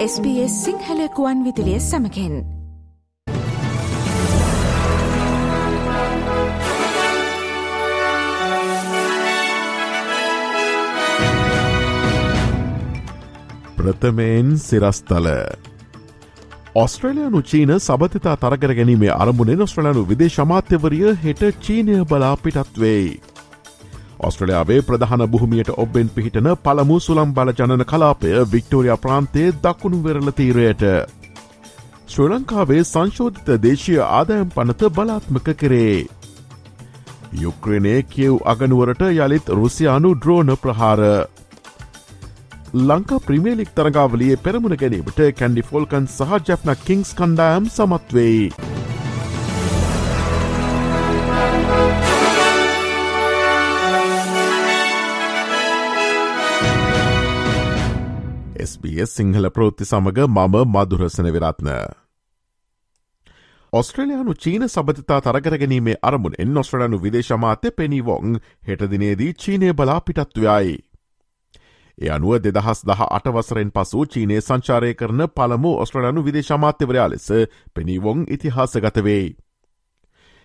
SBS සිංහලකුවන් විදිලිය සමකෙන් ප්‍රථමයෙන් සිරස්තල ඔස්ට්‍රලයානු චීන සබතිතා තරගර ගැනීමේ අරමුණෙන් ඔස්ට්‍රලයානු විදේශමාත්‍යවරිය හෙට චීනය බලා පිටත් වෙයි. ඔස්ට්‍රලයාාවේ ප්‍රධාන භූමියට ඔබෙන් පිහිටන පළමු සුළම් බල ජනන කලාපය වික්ටෝරිය ප්‍රාන්තයේ දකුණු වෙරල තීරයට. ශ්‍ර ලංකාවේ සංශෝධිත දේශය ආදායම් පනත බලාත්මක කරේ. යුක්‍රණය කියව් අගනුවරට යළිත් රුසියානු ද්‍රෝණ ප්‍රහාර. ලංකා ප්‍රිමියලික් තරගාවලියේ පෙරමුණ ගැනීමට කැන්ඩි ෆෝල්කන් සහ ජැෆ්න කිංස් කණ්ඩායම් සමත්වෙයි. SBS සිංහල ප්‍රෘත්ති සමඟ මම මදුරසන විරත්න. ඔස්ට්‍රලයානු චීන සබතිතා තරගර ගැනීමේ අරමුණ එන් ඔස්ට්‍රලයානු විදේශමාත්‍ය පෙනීවොන් හෙටදිනේදී චීනය බලා පිටත්වයයි. ඒ අනුව දෙදහස් දහ අටවසරෙන් පසු චීනය සංචාරය කරන පළමු ඔස්ට්‍රලයානු විදේශමාත්‍යවරයා ලෙස පෙනීවොන් ඉතිහාස ගතවෙයි.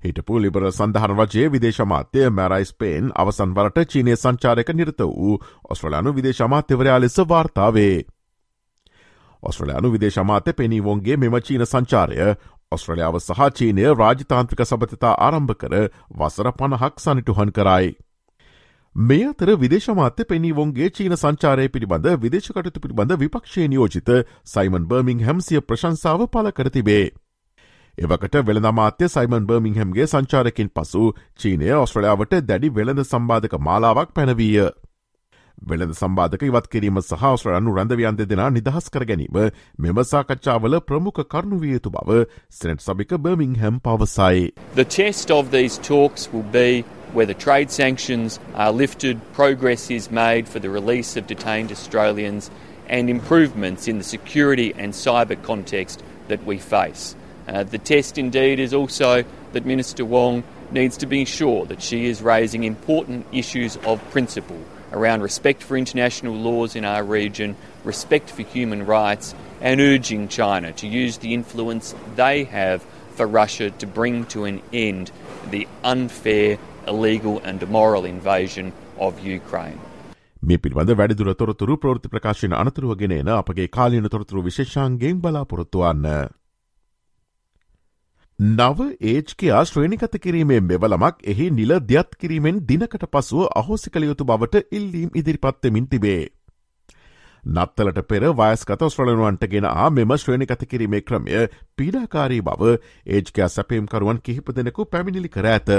හිටපු ලිබර සඳහන රජයේ විදේශමාත්‍යය මැරයිස්පේන් අවසන්වලට චීනය සංචාරක නිරත වූ ඔස්ට්‍රලයානු විදේශමාත්‍යවරයා ලෙස වාර්තාවේ. ඔස්ට්‍රලයානු විදේශමාත්‍ය පෙනීවොන්ගේ මෙම චීන සංචාරය ඔස්ට්‍රලියාව සහ චීනය රාජතාන්ත්‍රික සබතතා ආරම්භ කර වසර පණහක් සනිටුහන් කරයි. මේ අතර විදේශමාත්‍ය පෙනීවොන්ගේ චීන සංචාරය පිළිබඳ විදේශකටතු පිළිබඳ විපක්ෂය නියෝජිත සයිමන් බර්මිං හැම්සිය ප්‍රශංසාව පල කර තිබේ. එවකට වෙළඳමාත්‍ය සයිමන් බර්මිංහැම්ගේ සංචාරකින් පසු චීනය ඔස්ට්‍රලයාාවට දැඩි වෙළඳ සම්බාධක මාලාවක් පැනවීය. වෙළඳ සම්බාධක ඉවත් කිරීම සහ ඔස්ට්‍රලයානු රැඳවියන් දෙදෙන නිදහස් කර ගැනීම මෙම සාකච්ඡාවල ප්‍රමුඛ කරුණු විය යුතු බව සෙනට් සභික බර්මිංහැම් පවසයි. The test of these talks will be whether trade sanctions are lifted, progress is made for the release of detained Australians, and improvements in the security and cyber context that we face. Uh, the test, indeed, is also that Minister Wong needs to be sure that she is raising important issues of principle around respect for international laws in our region, respect for human rights, and urging China to use the influence they have for Russia to bring to an end the unfair, illegal, and immoral invasion of Ukraine. මේ පිළිබඳ වැඩිදුර තොරතුරු ප්‍රෘති ප්‍රකාශන අනතුරුවගෙන එන අපගේ කාලයන තොරතුරු විශේෂන්ගෙන් බලාපොරොත්තුවන්න. නව ඒජ්කයා ශ්‍රේණිකත කිරීමේ මෙවලමක් එහි නිල දියත් කිරීමෙන් දිනකට පසුව අහෝසි කළ යුතු බවට ඉල්ලීම් ඉදිරිපත්තමින් තිබේ. නත්තලට පෙර වයස්කත ස්්‍රලනුවන්ට ගෙන මෙම ශ්‍රේණිකත කිරීමේ ක්‍රමය පීඩාකාරී බව ඒජ්කයා සැපේම්කරුවන් කිහිප දෙනෙකු පැමිණිලි කර ඇත.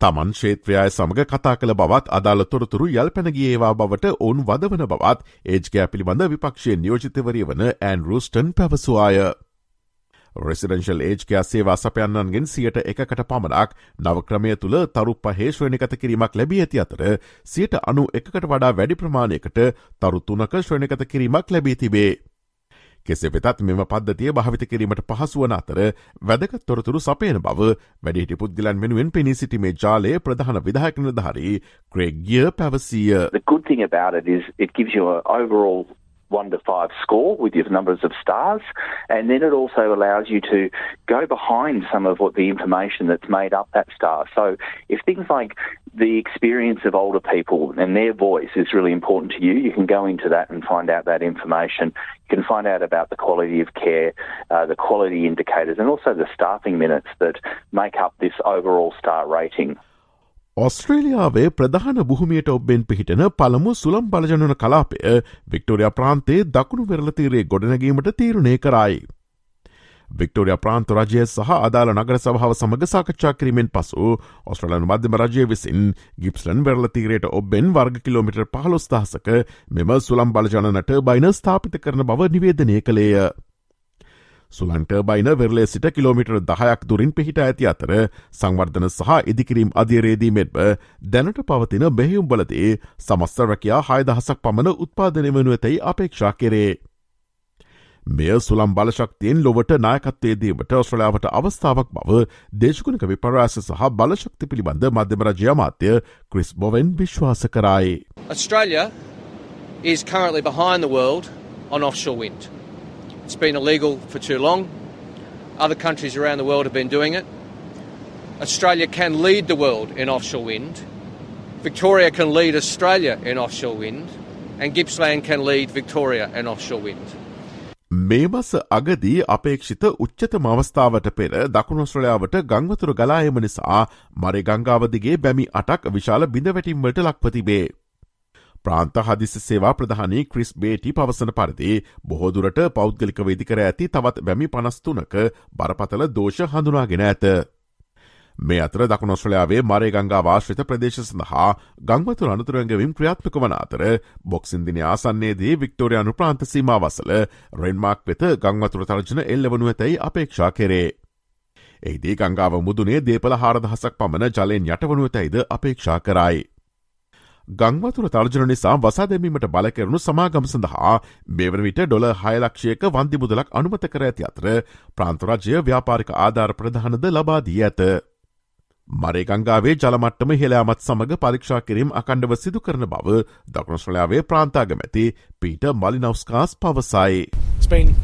තමන් ශේත්‍රයාය සමඟ කතා කළ බවත් අදාළ තොරතුරු යල් පැනගියේවා බවට ඔවුන් වදවන බවත් ඒජ්කෑ පිළිබඳ විපක්ෂය නියෝජිතවරිය වන ඇන් රූස්ටන් පැවසවාය. රෙසිඩෙන්ශල් ඒජ්කයා සේවා සපයන්නන්ගෙන් සියට එකකට පමණක් නවක්‍රමය තුළ තරු පහේශ්වනිකත කිරීමක් ලැබී ඇති අතර සියට අනු එකකට වඩා වැඩි ප්‍රමාණයකට තරු තුනක ශ්‍රණකත කිරීමක් ලැබී තිබේ. කෙසේ වෙතත් මෙම පද්ධතිය භාවිත කිරීමට පහසුවන අතර වැදකත් තොරතුරු සපයන බව වැඩිහිටි පුද්ගලන් වෙනුවෙන් පෙනී සිටීමේ ජාලය ප්‍රධාන විදායක නිලධාරී ක්‍රේගිය පැවසිය. The good thing about it is it gives you an overall one to five score with your numbers of stars, and then it also allows you to go behind some of what the information that's made up that star. So if things like the experience of older people and their voice is really important to you, you can go into that and find out that information. You can find out about the quality of care, uh, the quality indicators, and also the staffing minutes that make up this overall star rating. ඔස්ට්‍රේලියාවේ ප්‍රධාන බුහමියට ඔබෙන් පිහිටන පළමු සුළම් බලජනන කලාපය Victoria ප්‍රාන්තේ දකුණු වෙරලතීරේ ගොඩනැගීමට තීරණය කරයි. Victoria ප්‍රාන්ත රජය සහ අදාළ නගර සභාව සමඟ සාකච්ඡා කිරීමෙන් පසු ඔස්ට්‍රලන් මධ්‍යම රජය විසින් ගිප්ස්ලන් වෙරලතීරයට ඔබෙන් වර්ග කිලෝමිට පහලොස්දහසක මෙම සුළම් බලජනනට බයින ස්ථාපිත කරන බව නිවේදනය කළේය. සුලන්ට බයින වෙරලේ සිට කිලෝමිටර් දහයක් දුරින් පිහිට ඇති අතර සංවර්ධන සහ ඉදිකිරීම් අධිරේදී මෙත්ම දැනට පවතින බෙහිුම්බලදේ සමස්තරකයා හයදහසක් පමණ උත්පාදනය වනු ඇතැයි අපේක්ෂා කරේ. මෙය සුළම් බලශක්තියෙන් ලොවට නායකත්වේදීමට ඔස්ට්‍රලයාාවට අවස්ථාවක් බව දේශකුණක විපරාස සහ බලශක්ති පිළිබඳ මධ්‍යම රජ්‍යමාත්‍ය ක්‍රිස් බොවෙන් විශ්වාස කරයි. Australia is currently behind the world on offshore wind. It's been illegal for too long. Other countries around the world have been doing it. Australia can lead the world in offshore wind. Victoria can lead Australia in offshore wind. And Gippsland can lead Victoria in offshore wind. මේ මස අගදී අපේක්ෂිත උච්චතම අවස්ථාවට පෙර දකුණොස්ට්‍රලයාාවට ගංවතුර ගලායම නිසා මරි ගංගාවදිගේ බැමි අටක් විශාල බිඳවැටිම්වට ලක්පතිබේ. ප්‍රාන්ත හදිස සේවා ප්‍රධානී Chris බේටි පවසන පරිදි බොහෝදුරට පෞද්ගලික වේදිකර ඇති තවත් බැමි පනස්තුනක බරපතල දෝෂ හඳුනාගෙන ඇත. මේ අතර දකුණොස්ට්‍රලයාාවේ මරේ ගංගා වාශ්‍රිත ප්‍රදේශ සඳහා ගංවතු අනතුරංගවිම් ක්‍රියාත්මක වන අතර බොක්සින්දින ආසන්නේදී වික්ටෝරයානු ප්‍රාන්ත සීමවසල රෙන්මාක් වෙත ගංවතුර තර්ජන එල්ලවනු ඇතැයි අපේක්ෂා කෙරේ. එහිදී ගංගාව මුදුනේ දේපල හාරදහසක් පමණ ජලයෙන් යටවනුව ඇයිද අපේක්ෂා කරයි. ගංවතුර තර්ජන නිසා වසා දැමීමට බලකරනු සමාගම් සඳහා මෙවන විට ඩොල හයලක්ෂයක වන්දි මුදලක් අනුමත කර ඇති අතර ප්‍රාන්තරජය ව්‍යාපාරික ආධාර ප්‍රධානද ලබාදී ඇත. මරේ ගංගාවේ ජලමට්ටම හෙළයාමත් සමඟ පරීක්ෂා කිරීම් අකණ්ඩව සිදු කරන බව දකුණස්්‍රලයාාවේ ප්‍රාන්තාගමැති පීට මලිනවස්කාස් පවසයි. It's been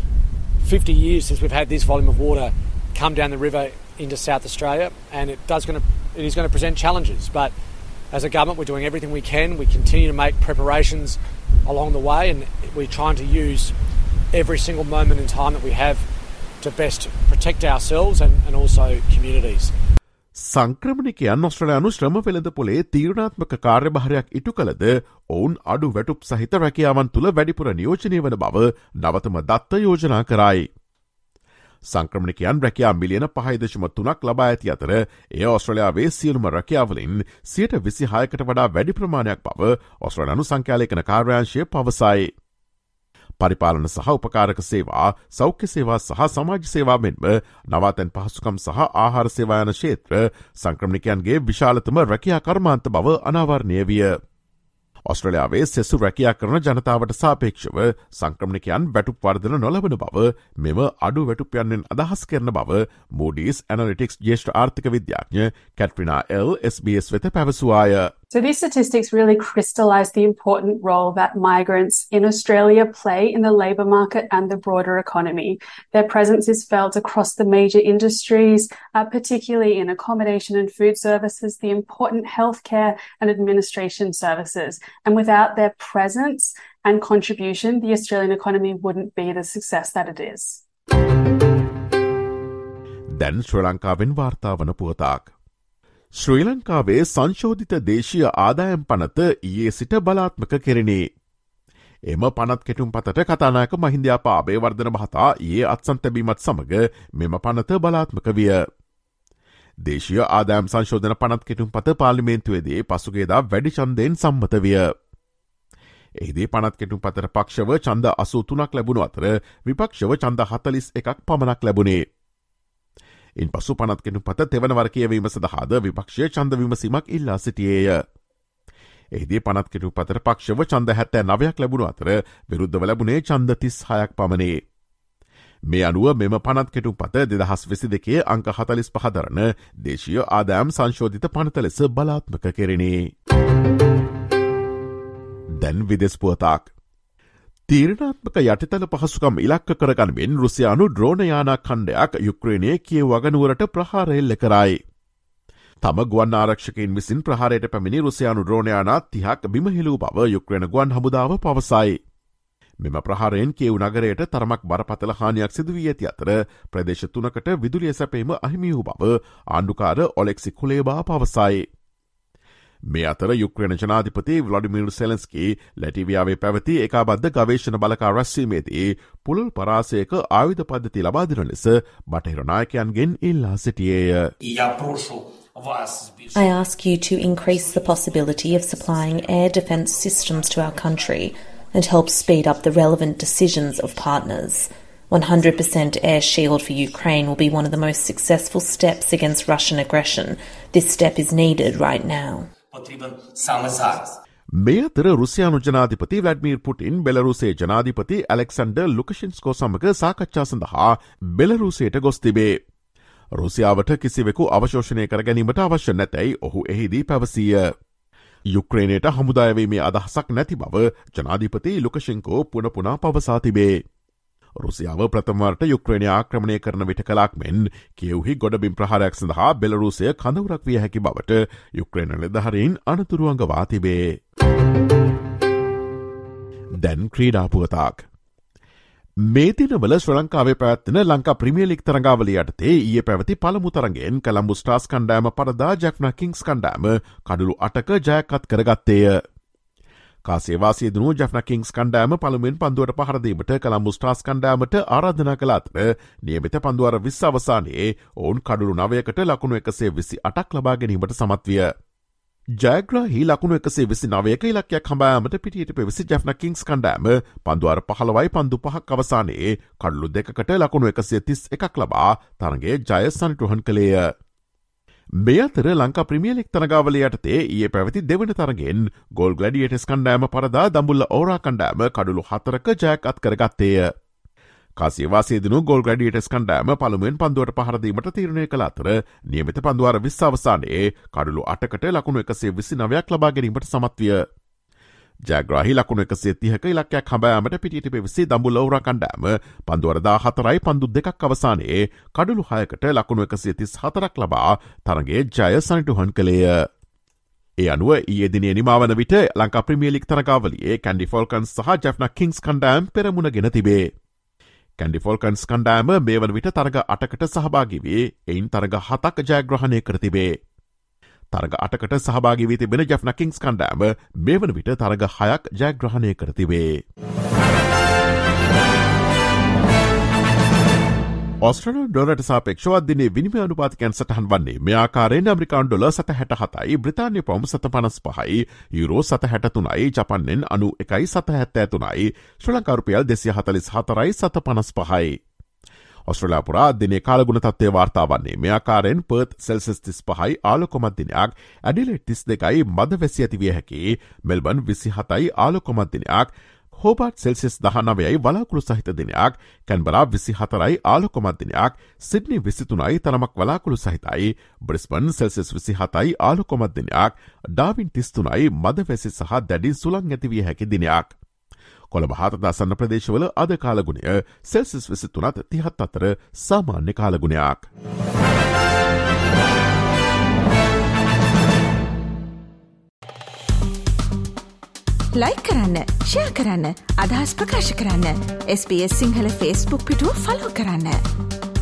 50 years since we've had this volume of water come down the river into South Australia and it does going to it is going to present challenges but as a government we're doing everything we can we continue to make preparations along the way and we're trying to use every single moment in time that we have to best protect ourselves and, and also communities. සංක්‍රමණිකයන් ඔස්ට්‍රලයානු ශ්‍රම පෙළඳ පොලේ තීරණාත්මක කාර්යභාරයක් ඉටු කළද ඔවුන් අඩු වැටුප් සහිත රැකියාවන් තුළ වැඩිපුර නියෝජනය වන බව නවතම දත්ත යෝජනා කරයි. සංක්‍රමණිකයන් රැකයා මිලියන පහයිදශම තුනක් ලබා ඇති අතර ඒ ඔස්ට්‍රලයාාවේ සියලුම රැකියාවලින් සියට විසි හයකට වඩා වැඩි ප්‍රමාණයක් බව ඔස්ට්‍රලනු සංඛ්‍යාලයකන කාර්යංශය පවසයි. පරිපාලන සහ උපකාරක සේවා සෞඛ්‍ය සේවා සහ සමාජ සේවා මෙන්ම නවාතැන් පහසුකම් සහ ආහාර සේවායන ශේත්‍ර සංක්‍රමිකයන්ගේ විශාලතම රැකයා කර්මාන්ත බව අනාවරණය විය. ඔස්ට්‍රලයාාවේ සෙසු රැකයා කරන ජනතාවට සාපේක්ෂව සංක්‍රමණිකයන් වැටුප් වර්ධන නොලබන බව මෙම අඩු වැටුපයන්ෙන් අදහස් කරන බව මෝඩීස් ඇනලිටික්ස් ජේෂ්ඨ ආර්ථික විද්‍යාඥ කැට්පිනා එල් SBS වෙත පැවසවාය. So these statistics really crystallise the important role that migrants in Australia play in the labour market and the broader economy. Their presence is felt across the major industries, uh, particularly in accommodation and food services, the important healthcare and administration services. And without their presence and contribution, the Australian economy wouldn't be the success that it is. දැන් ශ්‍ර ලංකාවෙන් වාර්තාාවන පුවතාක්. ශ්‍රී ලංකාවේ සංශෝධිත දේශීය ආදායම් පනත ඊයේ සිට බලාත්මක කෙරෙනේ. එම පනත් කෙටුම් පතට කතානායක මහින්දයාපා අබේවර්ධන මහතා ඒ අත්සන්තැබීමත් සමඟ මෙම පනත බලාත්මක විය. දේශීය ආදායම් සංශෝධන පනත් කෙටුම් පත පාලිමේන්තුවේදී පසුගේදා වැඩි චන්දයෙන් සම්මත විය. එහිදී පනත් කෙටුම් පතර පක්ෂව චන්ද අසූතුනක් ලැබුණු අතර විපක්ෂව චන්ද හතලිස් එකක් පමණක් ලැබුණේ. ඉන් පසු පනත්කෙනු පත තෙවනවර කියවීම සඳහාද විපක්ෂය චන්ද විමසීමක් ඉල්ලා සිටියේය. එහිදී පනත්කෙටු පතර පක්ෂව චන්ද හැත්තෑ නවයක් ලැබුණු අතර විරුද්ධව ලැබුණේ චන්ද තිස් හයක් පමණේ. මේ අනුව මෙම පනත් කෙටු පත දෙදහස් වෙසි දෙකේ අංක හතලිස් පහදරන දේශීය ආදෑම් සංශෝධිත පනත ලෙස බලාත්මක කෙරෙනේ. දැන් විදෙස්පුවතාක්. තීරණාත්මක යටිතල පහසුකම් ඉලක්ක කරගන්වෙන් රුසියානු ද්‍රෝණයානා කණ්ඩයක් යුක්්‍රේණය කිය වගනුවරට ප්‍රහාරෙල්ල කරයි. තම ගුවන් ආරක්ෂකින් විසින් ප්‍රහාරයට පැමිණි රුසියානු ද්‍රෝණයානා තිහක් බිමහිලූ බව යුක්්‍රණ ගුවන් හමුදාව පවසයි. මෙම ප්‍රහාරයෙන් කියව් නගරයට තරමක් බරපතල හානියක් සිදුවී ඇති අතර ප්‍රදේශ තුනකට විදුලිය සැපීම අහිමියූ බව ආණ්ඩුකාර ඔලෙක්සි කුලේබා පවසයි. මේ අතර යුක්්‍රණ ජනාධිපති වලඩිමිල් සෙලන්ස්කි ලැටිවියාවේ පැවති එකබද්ධ ගවේශණ බලකා රැස්වීමේදී පුළුල් පරාසයක ආවිධ පද්ධති ලබාදින ලෙස බටහිරනායකයන්ගෙන් ඉල්ලා සිටියේය. I ask you to increase the possibility of supplying air defence systems to our country and help speed up the relevant decisions of partners. 100% air shield for Ukraine will be one of the most successful steps against Russian aggression. This step is needed right now. потрібен саме зараз. මේ අතර රුසියානු ජනාධිපති වැඩමීර් Putin බෙලරුසේ ජනාධිපති Alexander ලුකෂන්ස්කෝ සමඟ සාකච්ඡා සඳහා බෙලරුසයට ගොස් තිබේ. රුසියාවට කිසිවෙකු අවශෝෂණය කර ගැනීමට අවශ්‍ය නැතැයි ඔහු එහිදී පැවසීය. යුක්්‍රේණයට හමුදායවීමේ අදහසක් නැති බව ජනාධිපති ලුකශෙංකෝ පුන පුනා පවසා තිබේ. රුසියාව ප්‍රථමවරට යුක්්‍රේණය ආක්‍රමණය කරන විට කලාක් මෙන් කියවහි ගොඩබිම් ප්‍රහාරයක් සඳහා බෙලරුසය කඳවරක් විය හැකි බවට යුක්්‍රේණ ලෙදහරින් අනතුරුවන්ගවා තිබේ. දැන් ක්‍රීඩාපුවතාක්. මේ දිනවල ශ්‍ර ලංකාවේ පැත්වන ලංකා ප්‍රමියලික් තරඟාවල යටතේ ඒ පැවති පළමු තරගෙන් කළම්බු ස්ටාස් කණ්ඩෑම පරදා ජැක්න කිංස් කණ්ඩෑම කඩුළු අටක ජයකත් කරගත්තේය. කාසේවාසේදනු ජැන කිංස් කණ්ඩෑම පළමෙන් පන්දුවට පහරදීමට කළම්බු ස්ටාස් කණ්ඩෑමට ආරාධනා කලාතර නියමිත පන්දුවර විස් අවසානයේ ඔවුන් කඩුළු නවයකට ලකුණු එකසේ විසි අටක් ලබා ගැනීමට සමත්විය. ජයග්‍රහහි ලකුණු එකසේ විසි නවයක ඉලක්යක් හඹෑමට පිටියට පෙවිසි ජැ්න කිංස් කණ්ඩෑම පන්දුවර පහළවයි පන්දු පහක් අවසානයේ කඩලු දෙකට ලකුණු එකසේ තිස් එකක් ලබා තරගේ ජය සනිටුහන් කළේය. මේ අතර ලංකා ප්‍රමියලික් තරගාවල යටතේ ඒ පැවති දෙවන තරගෙන් ගොල් ගලඩියටස් කණ්ඩෑම පරදා දම්බුල්ල ඕරා කණ්ඩෑම කඩුළු හතරක ජයක් අත් කරගත්තේය. කාසිවාසේදනු ගොල් ගඩියටස් කණ්ඩෑම පළමුුවෙන් පන්දුවට පහරදීමට තීරණය කළ අතර නියමිත පන්දුවර විශ්සවසානයේ කඩුළු අටකට ලකුණු එකසේ විසි නවයක් ලබා ගැනීමට සමත්විය. ජෑග්‍රහි ලකුණු එකසේ තිහක ඉලක්කයක් හබෑමට පිටිට පෙවිසි දම්බු ලවර කණ්ඩෑම පන්දුවරදා හතරයි පන්දු දෙකක් අවසානයේ කඩුළු හයකට ලකුණු එකසේ තිස් හතරක් ලබා තරගේ ජය සනිටුහන් කළේය. ඒ අනුව ඒදින නිමාවන විට ලංකා ප්‍රමියලික් තරකාවලියේ කැන්ඩි ෆෝල්කන්ස් සහ ජැ්න කිංස් කණ්ඩෑම් පෙරමුණ ගෙන තිබේ. කැන්ඩිෆෝල්කන්ස් කණ්ඩෑම මේ වන විට තරග අටකට සහභාගිවේ එයින් තරග හතක් ජයග්‍රහණය කරතිබේ. තරග අටකට සහභාගිවී තිබෙන ජැ්නකින්ස් කණ්ඩෑම මේ වන විට තරග හයක් ජයග්‍රහණය කරතිබේ. ඔස්ට්‍රල ඩොලට සාපේක්ෂවත් දිනේ විනිම අනුපාතිකයන් සටහන් වන්නේ මෙයාකාරයෙන් ඇමරිකාන් ඩොල සත හැට හතයි බ්‍රතාානය පොම් සත පනස් පහයි යුරෝ සත හැටතුනයි ජපන්නෙන් අනු එකයි සත හැත්ත ඇතුනයි ශ්‍රලංකරුපියල් දෙසිය හතලිස් හතරයි සත පනස් පහයි. ඔස්ට්‍රලාපුරා දිනේ කාලගුණ තත්වය වාර්තාාවන්නේ මෙයාකාරෙන් පර්ත් සෙල්සස් තිස් පහයි ආලොකොමත්දිනයක් ඇඩිලෙට් තිස් දෙකයි මද වැසි ඇතිවිය හැකි මෙල්බන් විසි හතයි ආලොකොමත්දිනයක් හෝබට් සෙල්සිස් දහනවයයි වලාකුළු සහිත දිනයක් කැන්බරා විසි හතරයි ආලොකොමත් දිනයක් සිඩ්නි විසිතුනයි තරමක් වලාකුළු සහිතයි බ්‍රිස්පන් සෙල්සිස් විසි හතයි ආලොකොමත් දිනයක් ඩාවින් තිස්තුනයි මද වැසි සහ දැඩි සුළං ඇතිවිය හැකි දිනයක්. කොළ භාතදාසන්න ප්‍රදේශවල අද කාලගුණය සෙල්සිස් විසිතුනත් තිහත් අතර සාමාන්‍ය කාලගුණයක්. ලයි කරන්න ෂයා කරන්න අදහස් ප්‍රකාශ කරන්න SBS සිංහල ෆස්බුක් පිටුව ෆලෝ කරන්න.